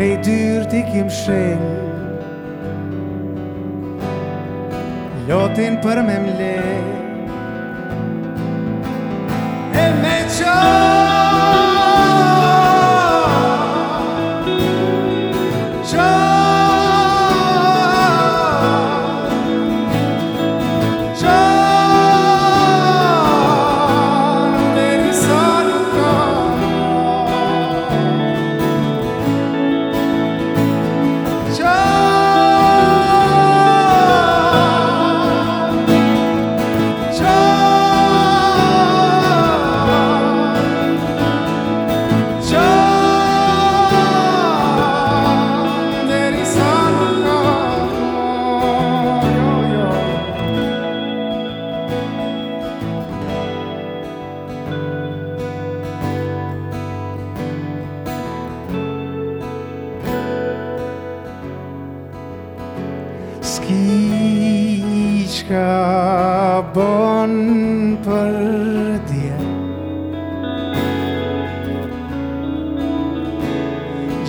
E krej dyr t'i kim shen Lotin për me mle. E me qa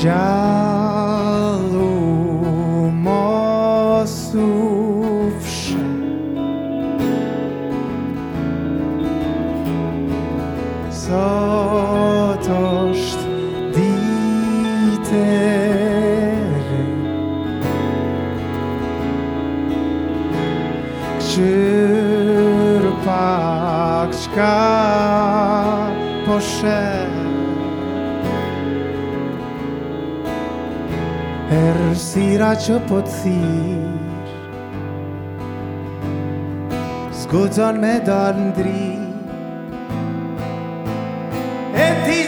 Dje Qyrë pak qka po shet Erësira që po të thirë Zgudzon me dalë ndri E ti